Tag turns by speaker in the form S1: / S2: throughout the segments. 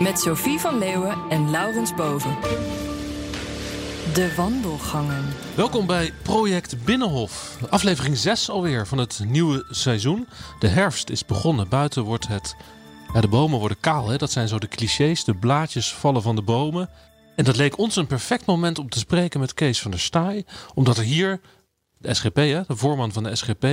S1: Met Sophie van Leeuwen en Laurens Boven. De wandelgangen.
S2: Welkom bij Project Binnenhof. Aflevering 6 alweer van het nieuwe seizoen. De herfst is begonnen. Buiten wordt het. Ja, de bomen worden kaal, hè? dat zijn zo de clichés. De blaadjes vallen van de bomen. En dat leek ons een perfect moment om te spreken met Kees van der Staaij. Omdat er hier, de SGP, hè, de voorman van de SGP,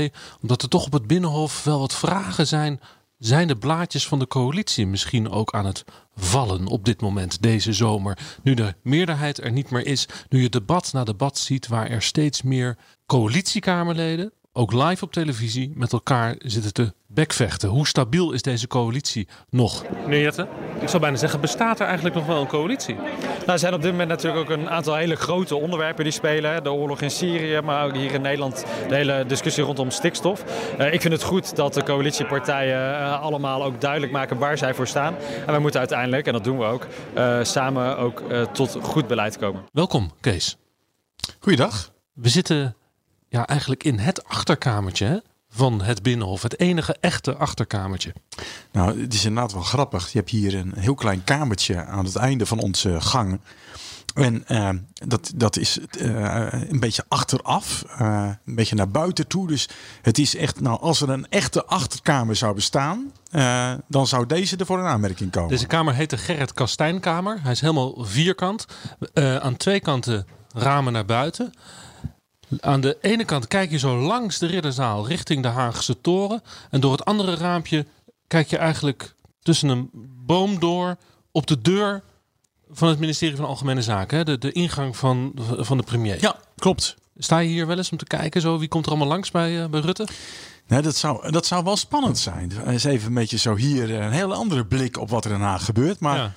S2: omdat er toch op het Binnenhof wel wat vragen zijn zijn de blaadjes van de coalitie misschien ook aan het vallen op dit moment, deze zomer? Nu de meerderheid er niet meer is, nu je debat na debat ziet waar er steeds meer coalitiekamerleden, ook live op televisie, met elkaar zitten te bekvechten. Hoe stabiel is deze coalitie nog? Meneer Jette, ik zou bijna zeggen, bestaat er eigenlijk nog wel een coalitie?
S3: Nou, er zijn op dit moment natuurlijk ook een aantal hele grote onderwerpen die spelen. De oorlog in Syrië, maar ook hier in Nederland de hele discussie rondom stikstof. Uh, ik vind het goed dat de coalitiepartijen uh, allemaal ook duidelijk maken waar zij voor staan. En we moeten uiteindelijk, en dat doen we ook, uh, samen ook tot goed beleid komen.
S2: Welkom, Kees.
S4: Goeiedag.
S2: We zitten ja, eigenlijk in het achterkamertje hè? van het Binnenhof. Het enige echte achterkamertje.
S4: Nou, het is inderdaad wel grappig. Je hebt hier een heel klein kamertje aan het einde van onze gang. En uh, dat, dat is uh, een beetje achteraf, uh, een beetje naar buiten toe. Dus het is echt, nou, als er een echte achterkamer zou bestaan, dan zou deze er voor een aanmerking komen.
S2: Deze kamer heet de Gerrit Kastijnkamer. Hij is helemaal vierkant. aan twee kanten ramen naar buiten. Aan de ene kant kijk je zo langs de ridderzaal richting de Haagse toren. En door het andere raampje kijk je eigenlijk tussen een boom door op de deur van het ministerie van Algemene Zaken. Hè? De, de ingang van, van de premier.
S4: Ja, klopt.
S2: Sta je hier wel eens om te kijken? Zo, wie komt er allemaal langs bij, uh, bij Rutte?
S4: Nee, dat zou, dat zou wel spannend zijn. Eens even een beetje zo hier een hele andere blik op wat er in Haag gebeurt. Maar ja.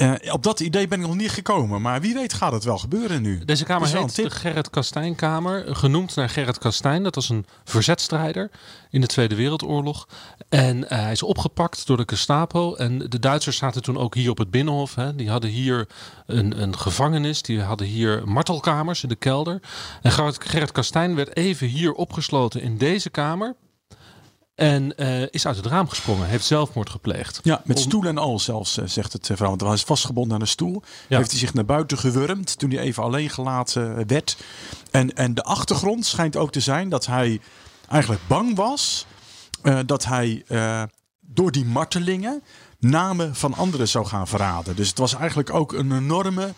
S4: Uh, op dat idee ben ik nog niet gekomen. Maar wie weet gaat het wel gebeuren nu.
S2: Deze kamer heet de Gerrit Kastijnkamer. Genoemd naar Gerrit Kastijn. Dat was een verzetstrijder in de Tweede Wereldoorlog. En uh, hij is opgepakt door de Gestapo. En de Duitsers zaten toen ook hier op het Binnenhof. Hè. Die hadden hier een, een gevangenis. Die hadden hier martelkamers in de kelder. En Gerrit Kastijn werd even hier opgesloten in deze kamer. En uh, is uit het raam gesprongen. Heeft zelfmoord gepleegd.
S4: Ja, met stoel en al zelfs, uh, zegt het verhaal. Want hij was vastgebonden aan een stoel. Ja. Heeft hij zich naar buiten gewurmd toen hij even alleen gelaten werd. En, en de achtergrond schijnt ook te zijn dat hij eigenlijk bang was. Uh, dat hij door die martelingen namen van anderen zou gaan verraden. Dus het was eigenlijk ook een enorme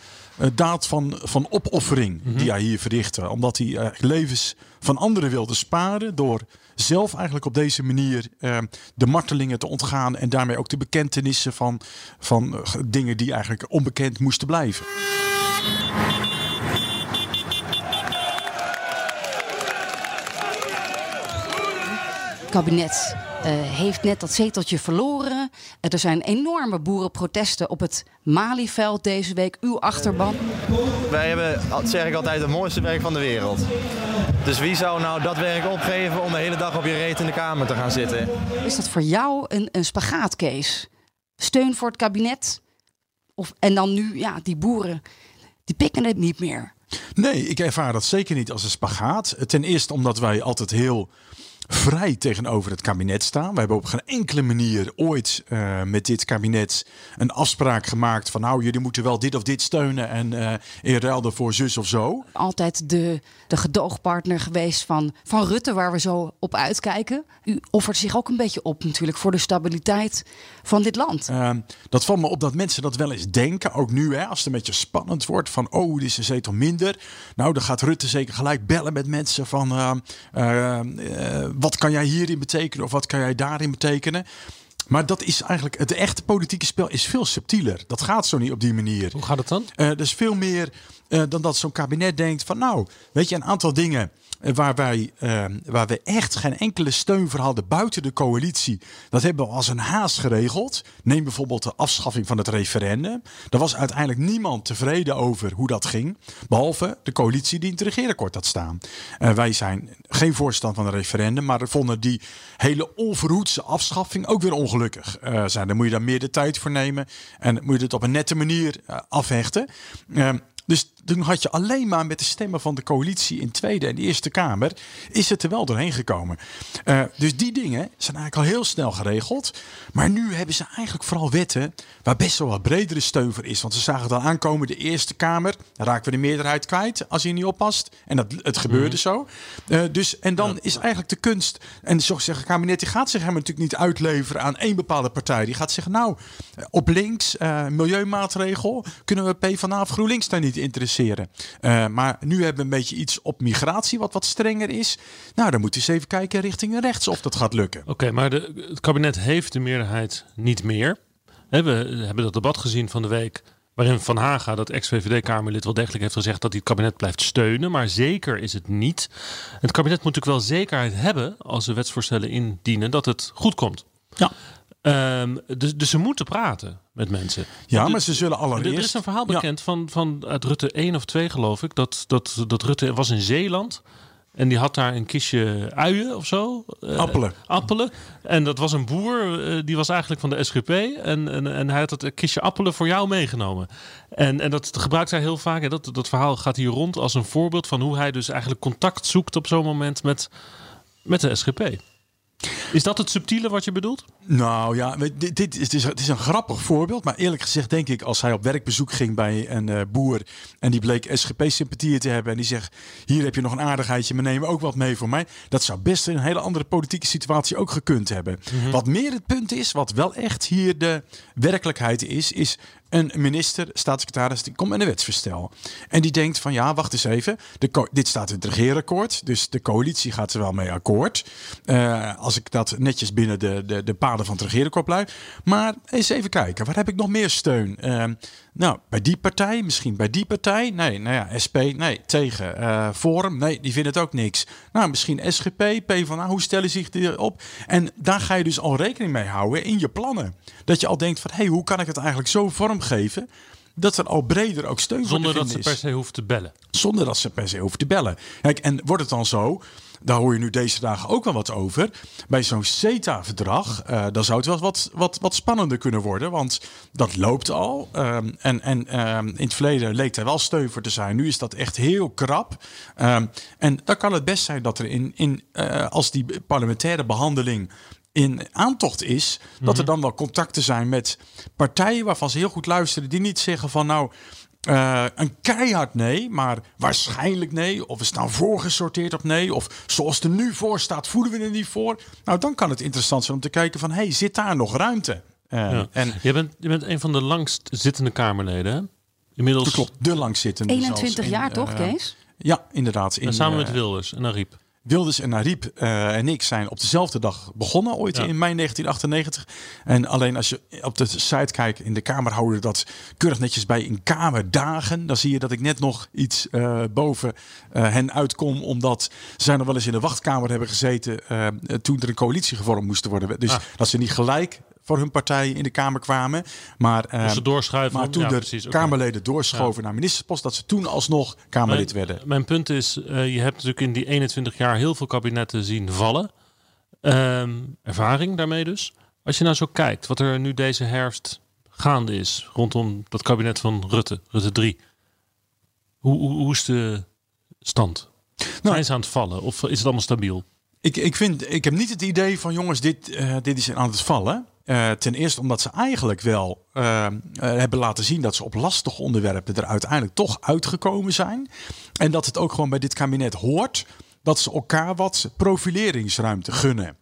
S4: daad van, van opoffering mm -hmm. die hij hier verrichtte. Omdat hij uh, levens van anderen wilde sparen door zelf eigenlijk op deze manier uh, de martelingen te ontgaan en daarmee ook de bekentenissen van, van uh, dingen die eigenlijk onbekend moesten blijven.
S5: kabinet heeft net dat zeteltje verloren. Uh, er zijn enorme boerenprotesten op het Malieveld deze week. Uw achterban.
S6: Wij hebben, dat zeg ik altijd, het mooiste werk van de wereld. Dus wie zou nou dat werk opgeven om de hele dag op je reet in de Kamer te gaan zitten?
S5: Is dat voor jou een, een spagaatcase? Steun voor het kabinet? Of, en dan nu, ja, die boeren, die pikken het niet meer.
S4: Nee, ik ervaar dat zeker niet als een spagaat. Ten eerste omdat wij altijd heel vrij tegenover het kabinet staan. We hebben op geen enkele manier ooit uh, met dit kabinet een afspraak gemaakt van nou, jullie moeten wel dit of dit steunen en uh, in ruil voor zus of zo.
S5: Altijd de, de gedoogpartner geweest van, van Rutte, waar we zo op uitkijken. U offert zich ook een beetje op natuurlijk voor de stabiliteit van dit land.
S4: Uh, dat valt me op dat mensen dat wel eens denken, ook nu hè, als het een beetje spannend wordt van oh, dit is een zetel minder. Nou, dan gaat Rutte zeker gelijk bellen met mensen van wat kan jij hierin betekenen of wat kan jij daarin betekenen? Maar dat is eigenlijk het echte politieke spel is veel subtieler. Dat gaat zo niet op die manier.
S2: Hoe gaat het dan?
S4: Uh, dus veel meer uh, dan dat zo'n kabinet denkt van nou, weet je, een aantal dingen eh, waar wij, uh, waar we echt geen enkele steun voor hadden buiten de coalitie. Dat hebben we als een haast geregeld. Neem bijvoorbeeld de afschaffing van het referendum. Daar was uiteindelijk niemand tevreden over hoe dat ging. Behalve de coalitie die in het regeerakkoord had staan. Uh, wij zijn geen voorstander van een referendum, maar vonden die hele onverhoedse afschaffing ook weer ongelukkig. Zijn. Dan moet je daar meer de tijd voor nemen en moet je het op een nette manier afhechten. Ehm, dus toen had je alleen maar met de stemmen van de coalitie in Tweede en Eerste Kamer, is het er wel doorheen gekomen. Uh, dus die dingen zijn eigenlijk al heel snel geregeld. Maar nu hebben ze eigenlijk vooral wetten waar best wel wat bredere steun voor is. Want ze zagen het al aankomen, de Eerste Kamer, dan raken we de meerderheid kwijt als je niet oppast. En dat, het gebeurde mm. zo. Uh, dus, en dan is eigenlijk de kunst, en zo zeggen kabinet, die gaat zich helemaal natuurlijk niet uitleveren aan één bepaalde partij. Die gaat zeggen, nou, op links, uh, milieumaatregel, kunnen we PvdA of GroenLinks daar niet interesseren. Uh, maar nu hebben we een beetje iets op migratie wat wat strenger is. Nou, dan moeten we eens even kijken richting rechts of dat gaat lukken.
S2: Oké, maar de, het kabinet heeft de meerderheid niet meer. We hebben dat debat gezien van de week. Waarin Van Haga, dat ex-VVD-Kamerlid, wel degelijk heeft gezegd dat hij het kabinet blijft steunen. Maar zeker is het niet. Het kabinet moet natuurlijk wel zekerheid hebben als ze wetsvoorstellen indienen dat het goed komt.
S4: Ja.
S2: Um, dus, dus ze moeten praten met mensen.
S4: Ja, maar ze zullen allereerst...
S2: Er is een verhaal bekend van, van uit Rutte 1 of 2 geloof ik. Dat, dat, dat Rutte was in Zeeland. En die had daar een kistje uien of zo.
S4: Uh, appelen.
S2: Appelen. En dat was een boer, uh, die was eigenlijk van de SGP. En, en, en hij had het kistje appelen voor jou meegenomen. En, en dat gebruikt hij heel vaak. En dat, dat verhaal gaat hier rond als een voorbeeld van hoe hij dus eigenlijk contact zoekt op zo'n moment met, met de SGP. Is dat het subtiele wat je bedoelt?
S4: Nou ja, dit, dit is, het, is, het is een grappig voorbeeld. Maar eerlijk gezegd denk ik, als hij op werkbezoek ging bij een uh, boer... en die bleek SGP-sympathieën te hebben... en die zegt, hier heb je nog een aardigheidje, maar neem ook wat mee voor mij. Dat zou best in een hele andere politieke situatie ook gekund hebben. Mm -hmm. Wat meer het punt is, wat wel echt hier de werkelijkheid is... is een minister, staatssecretaris, die komt met een wetsvoorstel. En die denkt van ja, wacht eens even. Dit staat in het regeerakkoord. Dus de coalitie gaat er wel mee akkoord. Uh, als ik dat netjes binnen de, de, de paden van het regeerakkoord blijf. Maar eens even kijken, waar heb ik nog meer steun? Uh, nou, bij die partij, misschien bij die partij. Nee, nou ja, SP, nee, tegen. Uh, Forum, nee, die vinden het ook niks. Nou, misschien SGP, PvdA, hoe stellen zich die op? En daar ga je dus al rekening mee houden in je plannen. Dat je al denkt van, hé, hey, hoe kan ik het eigenlijk zo vormgeven dat er al breder ook steun
S2: Zonder
S4: voor
S2: dat ze per se hoeft te bellen.
S4: Zonder dat ze per se hoeft te bellen. Kijk, en wordt het dan zo daar hoor je nu deze dagen ook wel wat over. Bij zo'n CETA-verdrag, uh, dan zou het wel wat, wat, wat spannender kunnen worden. Want dat loopt al. Um, en en um, in het verleden leek er wel steun voor te zijn. Nu is dat echt heel krap. Um, en dan kan het best zijn dat er in, in uh, als die parlementaire behandeling in aantocht is, dat er mhm. dan wel contacten zijn met partijen waarvan ze heel goed luisteren, die niet zeggen van nou. Uh, een keihard nee, maar waarschijnlijk nee. Of we staan voorgesorteerd op nee. Of zoals het er nu voor staat, voelen we er niet voor. Nou, dan kan het interessant zijn om te kijken van... hey, zit daar nog ruimte?
S2: Uh, ja. en, je, bent, je bent een van de langst zittende Kamerleden, hè?
S4: Inmiddels... Dat klopt, de langzittende.
S5: 21 jaar in, toch, uh, Kees?
S4: Ja, inderdaad.
S2: In, en samen met Wilders en Ariep.
S4: Wilders en Narip uh, en ik zijn op dezelfde dag begonnen, ooit ja. in mei 1998. En alleen als je op de site kijkt in de Kamer houden dat keurig netjes bij in Kamerdagen. Dan zie je dat ik net nog iets uh, boven uh, hen uitkom. Omdat zij nog wel eens in de wachtkamer hebben gezeten toen er een coalitie gevormd moest worden. Dus ah. dat ze niet gelijk voor hun partij in de Kamer kwamen. Maar,
S2: uh, ze doorschuiven.
S4: maar toen ja, de precies, Kamerleden okay. doorschoven ja. naar ministerspost, dat ze toen alsnog Kamerlid
S2: mijn,
S4: werden.
S2: Mijn punt is, uh, je hebt natuurlijk in die 21 jaar heel veel kabinetten zien vallen. Um, ervaring daarmee dus. Als je nou zo kijkt, wat er nu deze herfst gaande is rondom dat kabinet van Rutte, Rutte 3. Hoe, hoe, hoe is de stand? Nou, Zijn ze aan het vallen of is het allemaal stabiel?
S4: Ik, ik, vind, ik heb niet het idee van jongens, dit, uh, dit is aan het vallen. Uh, ten eerste omdat ze eigenlijk wel uh, uh, hebben laten zien dat ze op lastige onderwerpen er uiteindelijk toch uitgekomen zijn. En dat het ook gewoon bij dit kabinet hoort dat ze elkaar wat profileringsruimte gunnen.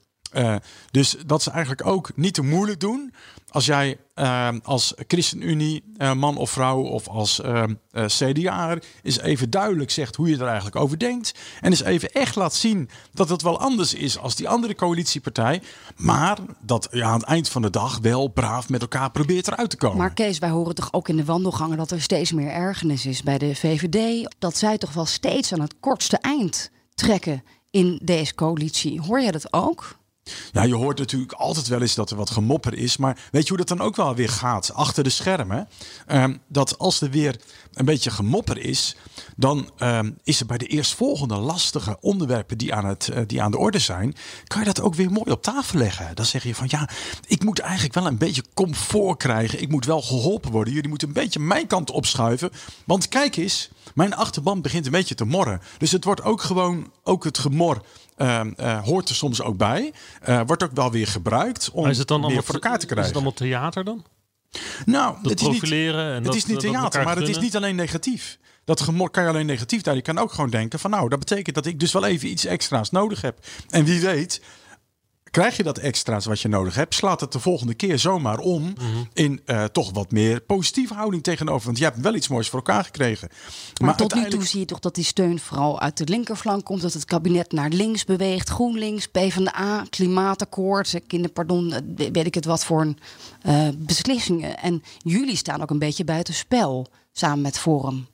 S4: Dus dat ze eigenlijk ook niet te moeilijk doen als jij uh, als ChristenUnie, uh, man of vrouw of als uh, CDA is even duidelijk zegt hoe je er eigenlijk over denkt. En eens even echt laat zien dat het wel anders is als die andere coalitiepartij. Maar dat ja, aan het eind van de dag wel braaf met elkaar probeert eruit te komen.
S5: Maar Kees, wij horen toch ook in de wandelgangen dat er steeds meer ergernis is bij de VVD. Dat zij toch wel steeds aan het kortste eind trekken in deze coalitie. Hoor jij dat ook?
S4: Ja, je hoort natuurlijk altijd wel eens dat er wat gemopper is. Maar weet je hoe dat dan ook wel weer gaat? Achter de schermen. Ehm, dat als er weer een beetje gemopper is. dan ehm, is er bij de eerstvolgende lastige onderwerpen die aan, het, eh, die aan de orde zijn. kan je dat ook weer mooi op tafel leggen. Dan zeg je van ja, ik moet eigenlijk wel een beetje comfort krijgen. Ik moet wel geholpen worden. Jullie moeten een beetje mijn kant opschuiven. Want kijk eens, mijn achterban begint een beetje te morren. Dus het wordt ook gewoon, ook het gemor Ehm, eh, hoort er soms ook bij. Uh, wordt ook wel weer gebruikt om
S2: is het dan
S4: meer voor elkaar te krijgen.
S2: Is het allemaal theater dan?
S4: Nou,
S2: dat
S4: het is niet,
S2: en
S4: het
S2: dat,
S4: is niet theater, maar het is niet alleen negatief. Dat gemor kan je alleen negatief daar. Je kan ook gewoon denken van nou, dat betekent dat ik dus wel even iets extra's nodig heb. En wie weet krijg je dat extra's wat je nodig hebt, slaat het de volgende keer zomaar om mhm. in uh, toch wat meer positieve houding tegenover. Want je hebt wel iets moois voor elkaar gekregen.
S5: Maar, maar tot nu toe zie je toch dat die steun vooral uit de linkerflank komt. Dat het kabinet naar links beweegt. GroenLinks, PvdA, klimaatakkoord, kinderpardon, weet ik het wat voor een, uh, beslissingen. En jullie staan ook een beetje buiten spel samen met Forum.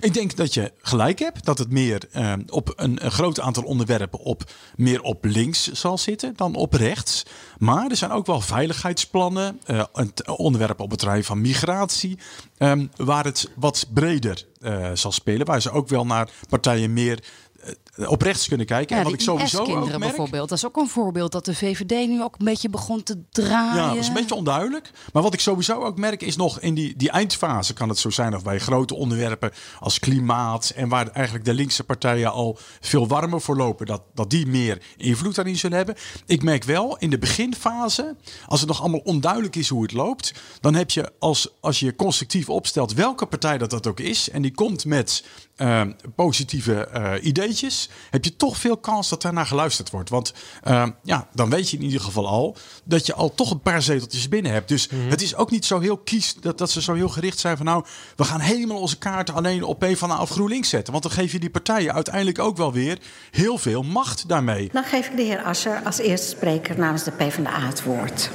S4: Ik denk dat je gelijk hebt dat het meer uh, op een, groot aantal onderwerpen op meer op links zal zitten dan op rechts. Maar er zijn ook wel veiligheidsplannen, uh, onderwerpen op het terrein van migratie, um, waar het wat breder uh, zal spelen. Waar ze ook wel naar partijen meer eh, op rechts kunnen kijken.
S5: en wat ik sowieso ook merk, bijvoorbeeld. Dat is ook een voorbeeld dat de VVD nu ook een beetje begon te draaien.
S4: Ja, dat is een beetje onduidelijk. Maar wat ik sowieso ook merk is nog in die, die eindfase kan het zo zijn... of bij grote onderwerpen als klimaat... en waar eigenlijk de linkse partijen al veel warmer voor lopen... dat, dat die meer invloed daarin zullen hebben. Ik merk wel in de beginfase, als het nog allemaal onduidelijk is hoe het loopt... dan heb je als, als je constructief opstelt welke partij dat dat ook is... en die komt met uh, positieve uh, ideetjes, heb je toch veel kans dat daarna geluisterd wordt. Want uh, ja, dan weet je in ieder geval al dat je al toch een paar zeteltjes binnen hebt. Dus mm-hmm. het is ook niet zo heel kies dat, dat ze zo heel gericht zijn van nou, we gaan helemaal onze kaarten alleen op PvdA of GroenLinks zetten. Want dan geef je die partijen uiteindelijk ook wel weer heel veel macht daarmee.
S7: Dan geef ik de heer Asser als eerste spreker namens de PvdA het woord.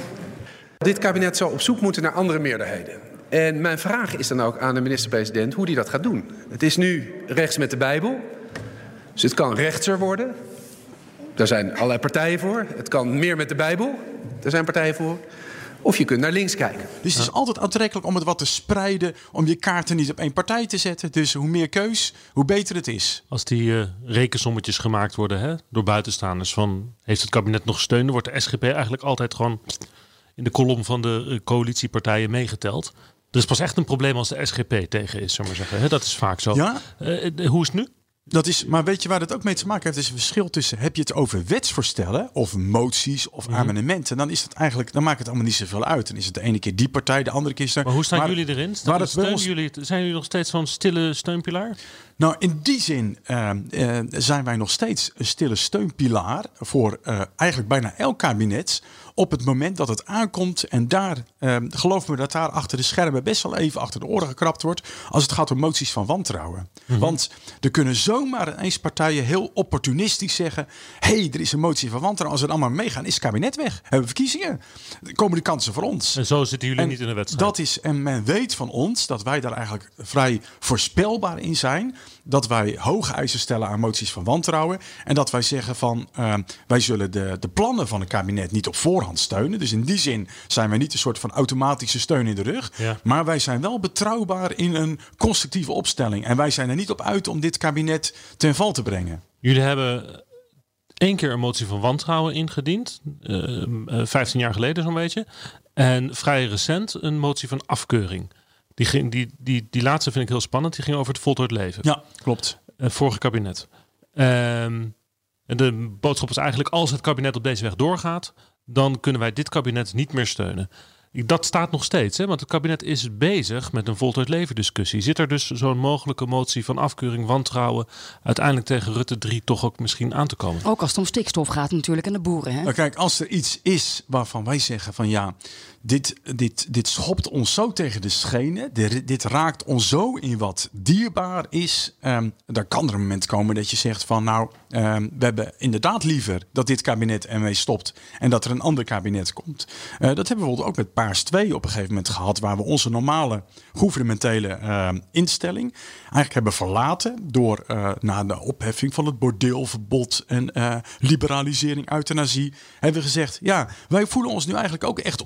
S8: Dit kabinet zou op zoek moeten naar andere meerderheden. En mijn vraag is dan ook aan de minister-president hoe die dat gaat doen. Het is nu rechts met de Bijbel. Dus het kan rechtser worden. Daar zijn allerlei partijen voor. Het kan meer met de Bijbel. Daar zijn partijen voor. Of je kunt naar links kijken.
S4: Dus het is altijd aantrekkelijk om het wat te spreiden. Om je kaarten niet op één partij te zetten. Dus hoe meer keus, hoe beter het is.
S2: Als die uh, rekensommetjes gemaakt worden hè, door buitenstaanders. Van heeft het kabinet nog steun? Dan wordt de SGP eigenlijk altijd gewoon in de kolom van de eh, coalitiepartijen meegeteld. Er is pas echt een probleem als de SGP tegen is, zullen we zeggen. Dat is vaak zo.
S4: Ja?
S2: Uh, hoe is het nu?
S4: Dat is, maar weet je waar dat ook mee te maken heeft? Er is een verschil tussen heb je het over wetsvoorstellen of moties of mm amendementen. Dan is het eigenlijk, dan maakt het allemaal niet zoveel uit. Dan is het de ene keer die partij, de andere keer.
S2: Maar hoe staan jullie erin? Staan, jullie, zijn jullie nog steeds zo'n stille steunpilaar?
S4: Nou, in die zin uh, uh, zijn wij nog steeds een stille steunpilaar voor uh, eigenlijk bijna elk kabinet op het moment dat het aankomt. En daar, uh, geloof me dat daar achter de schermen best wel even achter de oren gekrapt wordt. Als het gaat om moties van wantrouwen. Mhm. Want er kunnen zomaar ineens partijen heel opportunistisch zeggen. hey, er is een motie van wantrouwen. Als we allemaal meegaan, is het kabinet weg. Hebben we verkiezingen. Dan komen de kansen voor ons.
S2: En zo zitten jullie niet in de wedstrijd.
S4: Dat is, en men weet van ons dat wij daar eigenlijk vrij voorspelbaar in zijn dat wij hoge eisen stellen aan moties van wantrouwen. En dat wij zeggen van uh, wij zullen de, de plannen van het kabinet niet op voorhand steunen. Dus in die zin zijn wij niet een soort van automatische steun in de rug. Maar wij zijn wel betrouwbaar in een constructieve opstelling. En wij zijn er niet op uit om dit kabinet ten val te brengen.
S2: Jullie hebben één keer een motie van wantrouwen ingediend. Uh, uh, 15 jaar geleden zo'n beetje. En vrij recent een motie van afkeuring. Die, ging, die, die, die laatste vind ik heel spannend. Die ging over het voltooid leven.
S4: Ja, klopt.
S2: Uh, vorige kabinet. Um, en de boodschap is eigenlijk: als het kabinet op deze weg doorgaat, dan kunnen wij dit kabinet niet meer steunen. Dat staat nog steeds, hè? want het kabinet is bezig met een voltooid leven discussie. Zit er dus zo'n mogelijke motie van afkeuring, wantrouwen, uiteindelijk tegen Rutte 3 toch ook misschien aan te komen?
S5: Ook als het om stikstof gaat natuurlijk en de boeren. Hè?
S4: Nou, kijk, als er iets is waarvan wij zeggen van ja, dit, dit, dit schopt ons zo tegen de schenen. Dit, raakt ons zo in wat dierbaar is. Um, kan er een moment komen dat je zegt van nou, um, we hebben inderdaad liever dat dit kabinet ermee stopt en dat er een ander kabinet komt. Uh, dat hebben we bijvoorbeeld ook met Paars 2 op een gegeven moment gehad, waar we onze normale gouvernementele uh, instelling eigenlijk hebben verlaten door uh, na de opheffing van het bordeelverbod en uh, liberalisering, euthanasie, hebben we gezegd, ja, wij voelen ons nu eigenlijk ook echt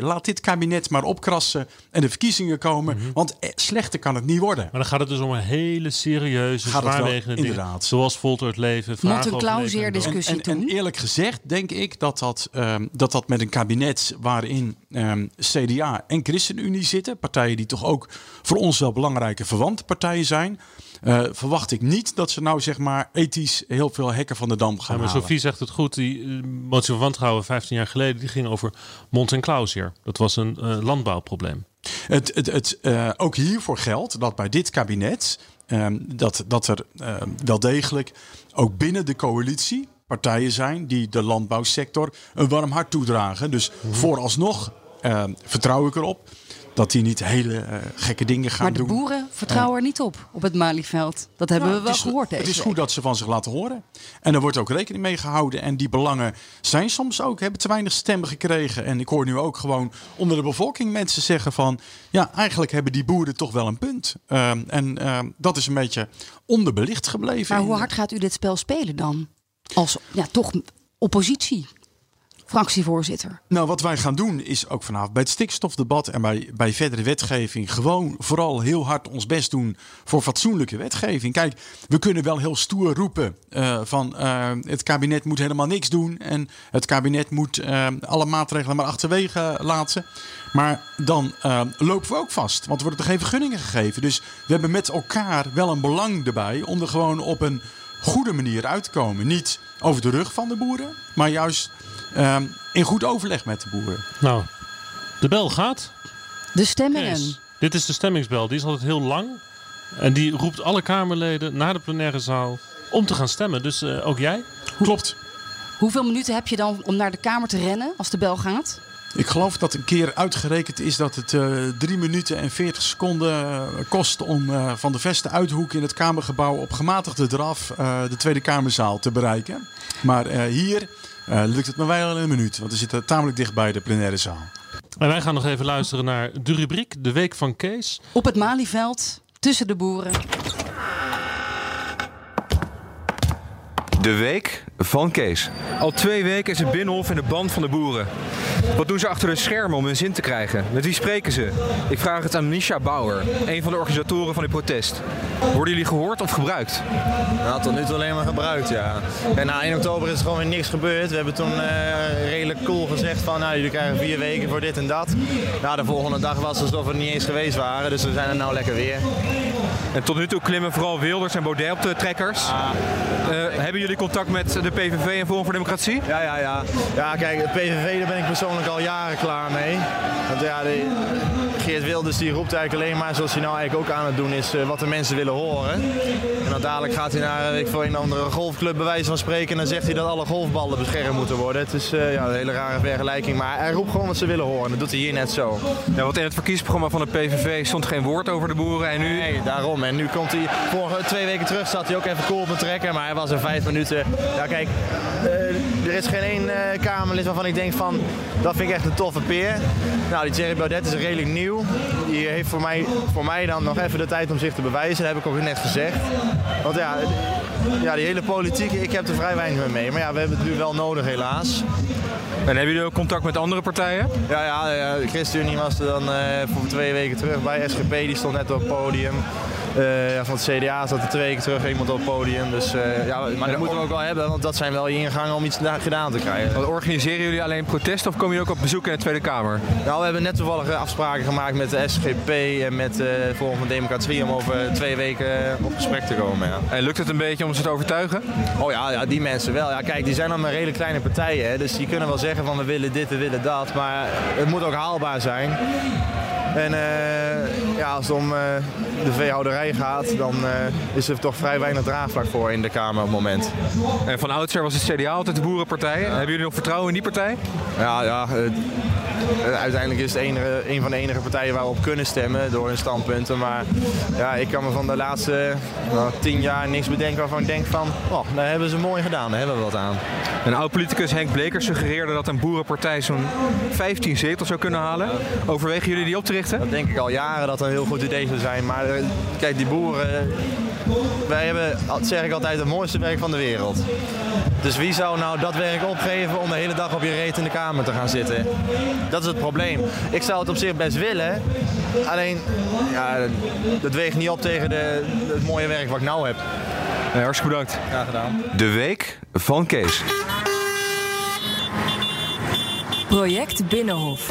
S4: Laat dit kabinet maar opkrassen en de verkiezingen komen, mm -hmm. want slechter kan het niet worden.
S2: Maar dan gaat het dus om een hele serieuze, zwaarwegende dingen, inderdaad. zoals Voltert leven,
S5: Moet een clauseerdiscussie
S4: en, en, en, eerlijk gezegd denk ik dat dat, um, dat, dat met een kabinet waarin um, CDA en ChristenUnie zitten, partijen die toch ook voor ons wel belangrijke verwante partijen zijn, uh, verwacht ik niet dat ze nou zeg maar ethisch heel veel hekken van de dam gaan
S2: ja, maar
S4: halen.
S2: Sophie zegt het goed. Die uh, motie van wantrouwen 15 jaar geleden die ging over Mont en Clausier. Dat was een uh, landbouwprobleem.
S4: Het, het, het, ook hiervoor geldt dat bij dit kabinet um, dat, dat er wel degelijk ook binnen de coalitie partijen zijn die de landbouwsector een warm hart toedragen. Dus
S2: Mhm.
S4: vooralsnog uh, vertrouw ik erop dat die niet hele uh, gekke dingen gaan doen.
S5: Maar de boeren vertrouwen er niet op, op het Malieveld. Dat hebben
S4: Nou,
S5: we wel
S4: is,
S5: gehoord deze
S4: Het is
S5: week.
S4: goed dat ze van zich laten horen. En er wordt ook rekening mee gehouden. En die belangen zijn soms ook, hebben te weinig stemmen gekregen. En ik hoor nu ook gewoon onder de bevolking mensen zeggen van... ja, eigenlijk hebben die boeren toch wel een punt. Um, en um, dat is een beetje onderbelicht gebleven.
S5: Maar hoe hard gaat u dit spel spelen dan? Als ja, toch oppositie, fractievoorzitter.
S4: Nou, wat wij gaan doen is ook vanavond bij het stikstofdebat en bij, bij verdere wetgeving gewoon vooral heel hard ons best doen voor fatsoenlijke wetgeving. Kijk, we kunnen wel heel stoer roepen uh, van uh, het kabinet moet helemaal niks doen en het kabinet moet uh, alle maatregelen maar achterwege laten. Maar dan lopen we ook vast, want er worden er geen vergunningen gegeven. Dus we hebben met elkaar wel een belang erbij om er gewoon op een goede manier uit te komen. Niet over de rug van de boeren, maar juist um, in goed overleg met de boeren.
S2: Nou, de bel gaat.
S5: De stemmingen.
S2: Kees, dit is de stemmingsbel. Die is altijd heel lang. En die roept alle Kamerleden naar de plenaire zaal om te gaan stemmen. Dus uh, ook jij?
S4: Klopt.
S5: Hoeveel minuten heb je dan om naar de Kamer te rennen als de bel gaat?
S4: Ik geloof dat een keer uitgerekend is dat het uh, 3 minuten en 40 seconden uh, kost om uh, van de verste uithoek in het Kamergebouw op gematigde draf uh, de Tweede Kamerzaal te bereiken. Maar uh, hier uh, lukt het maar wel in een minuut, want we zitten tamelijk dicht bij de plenaire zaal.
S2: En wij gaan nog even luisteren naar de rubriek De Week van Kees.
S5: Op het Malieveld, tussen de boeren.
S9: De Week van Kees. Al twee weken is het Binnenhof in de band van de boeren. Wat doen ze achter de schermen om hun zin te krijgen? Met wie spreken ze? Ik vraag het aan Misha Bauer, een van de organisatoren van dit protest. Worden jullie gehoord of gebruikt?
S6: Nou, tot nu toe alleen maar gebruikt, ja. En na 1 oktober is er gewoon weer niks gebeurd. We hebben toen uh, redelijk cool gezegd van, nou, jullie krijgen vier weken voor dit en dat. Nou, de volgende dag was het alsof we niet eens geweest waren, dus we zijn er nou lekker weer.
S9: En tot nu toe klimmen vooral Wilders en Baudet op de trekkers.
S6: Ah.
S9: Uh, hebben jullie contact met de PVV en Forum voor Democratie?
S6: Ja, ja, ja. Ja, kijk, de PVV, daar ben ik persoonlijk al jaren klaar mee. Want ja, de, Geert Wilders die roept eigenlijk alleen maar, zoals hij nou eigenlijk ook aan het doen is, uh, wat de mensen willen horen. En dan dadelijk gaat hij naar ik, voor een andere golfclub bij wijze van spreken en dan zegt hij dat alle golfballen beschermd moeten worden. Het is uh, ja, een hele rare vergelijking, maar hij roept gewoon wat ze willen horen. Dat doet hij hier net zo.
S9: Ja, want in het verkiezingsprogramma van de PVV stond geen woord over de boeren en nu...
S6: Nee, daarom. En nu komt hij, vorige twee weken terug zat hij ook even cool op een trekker, maar hij was er vijf minuten. Ja, kijk, uh, er is geen één uh, Kamerlid waarvan ik denk van, dat vind ik echt een toffe peer. Nou, die Thierry Baudet is redelijk nieuw. Die heeft voor mij, voor mij dan nog even de tijd om zich te bewijzen. Dat heb ik ook net gezegd. Want ja, ja, die hele politiek, ik heb er vrij weinig mee. Maar ja, we hebben het nu wel nodig helaas.
S9: En hebben jullie ook contact met andere partijen?
S6: Ja, ja, ja de ChristenUnie was er dan uh, voor twee weken terug bij. SGP die stond net op het podium. Uh, ja, van het CDA zat er twee weken terug iemand op het podium. Dus, uh, ja, maar dat moeten we ook wel hebben, want dat zijn wel je ingangen om iets gedaan te krijgen.
S9: Wat, organiseren jullie alleen protest of komen jullie ook op bezoek in de Tweede Kamer?
S6: Nou, we hebben net toevallig afspraken gemaakt met de SGP en met de uh, Forum van Democratie om over twee weken op gesprek te komen. Ja.
S9: En lukt het een beetje om ze te overtuigen?
S6: Oh ja, ja die mensen wel. Ja, kijk, die zijn allemaal redelijk kleine partijen, hè, dus die kunnen wel zeggen van we willen dit, we willen dat, maar het moet ook haalbaar zijn. En uh, ja, als het om uh, de veehouderij gaat, dan uh, is er toch vrij weinig draagvlak voor in de Kamer op het moment.
S9: En van oudsher was het CDA altijd de boerenpartij. Ja. Hebben jullie nog vertrouwen in die partij?
S6: Ja, ja uiteindelijk is het enige, een van de enige partijen waar we op kunnen stemmen door hun standpunten. Maar ja, ik kan me van de laatste nou, tien jaar niks bedenken waarvan ik denk van, oh, daar hebben ze mooi gedaan, daar hebben we wat aan.
S9: Een oud-politicus Henk Bleker suggereerde dat een boerenpartij zo'n 15 zetels zou kunnen halen. Overwegen jullie die op te richten?
S6: Dat denk ik al jaren dat dat een heel goed idee zou zijn. Maar eh, kijk, die boeren, wij hebben, zeg ik altijd, het mooiste werk van de wereld. Dus wie zou nou dat werk opgeven om de hele dag op je reet in de kamer te gaan zitten? Dat is het probleem. Ik zou het op zich best willen. Alleen, ja, dat weegt niet op tegen de, het mooie werk wat ik nou heb.
S9: Nee, hartstikke bedankt.
S6: Graag gedaan.
S9: De week van Kees.
S1: Project Binnenhof.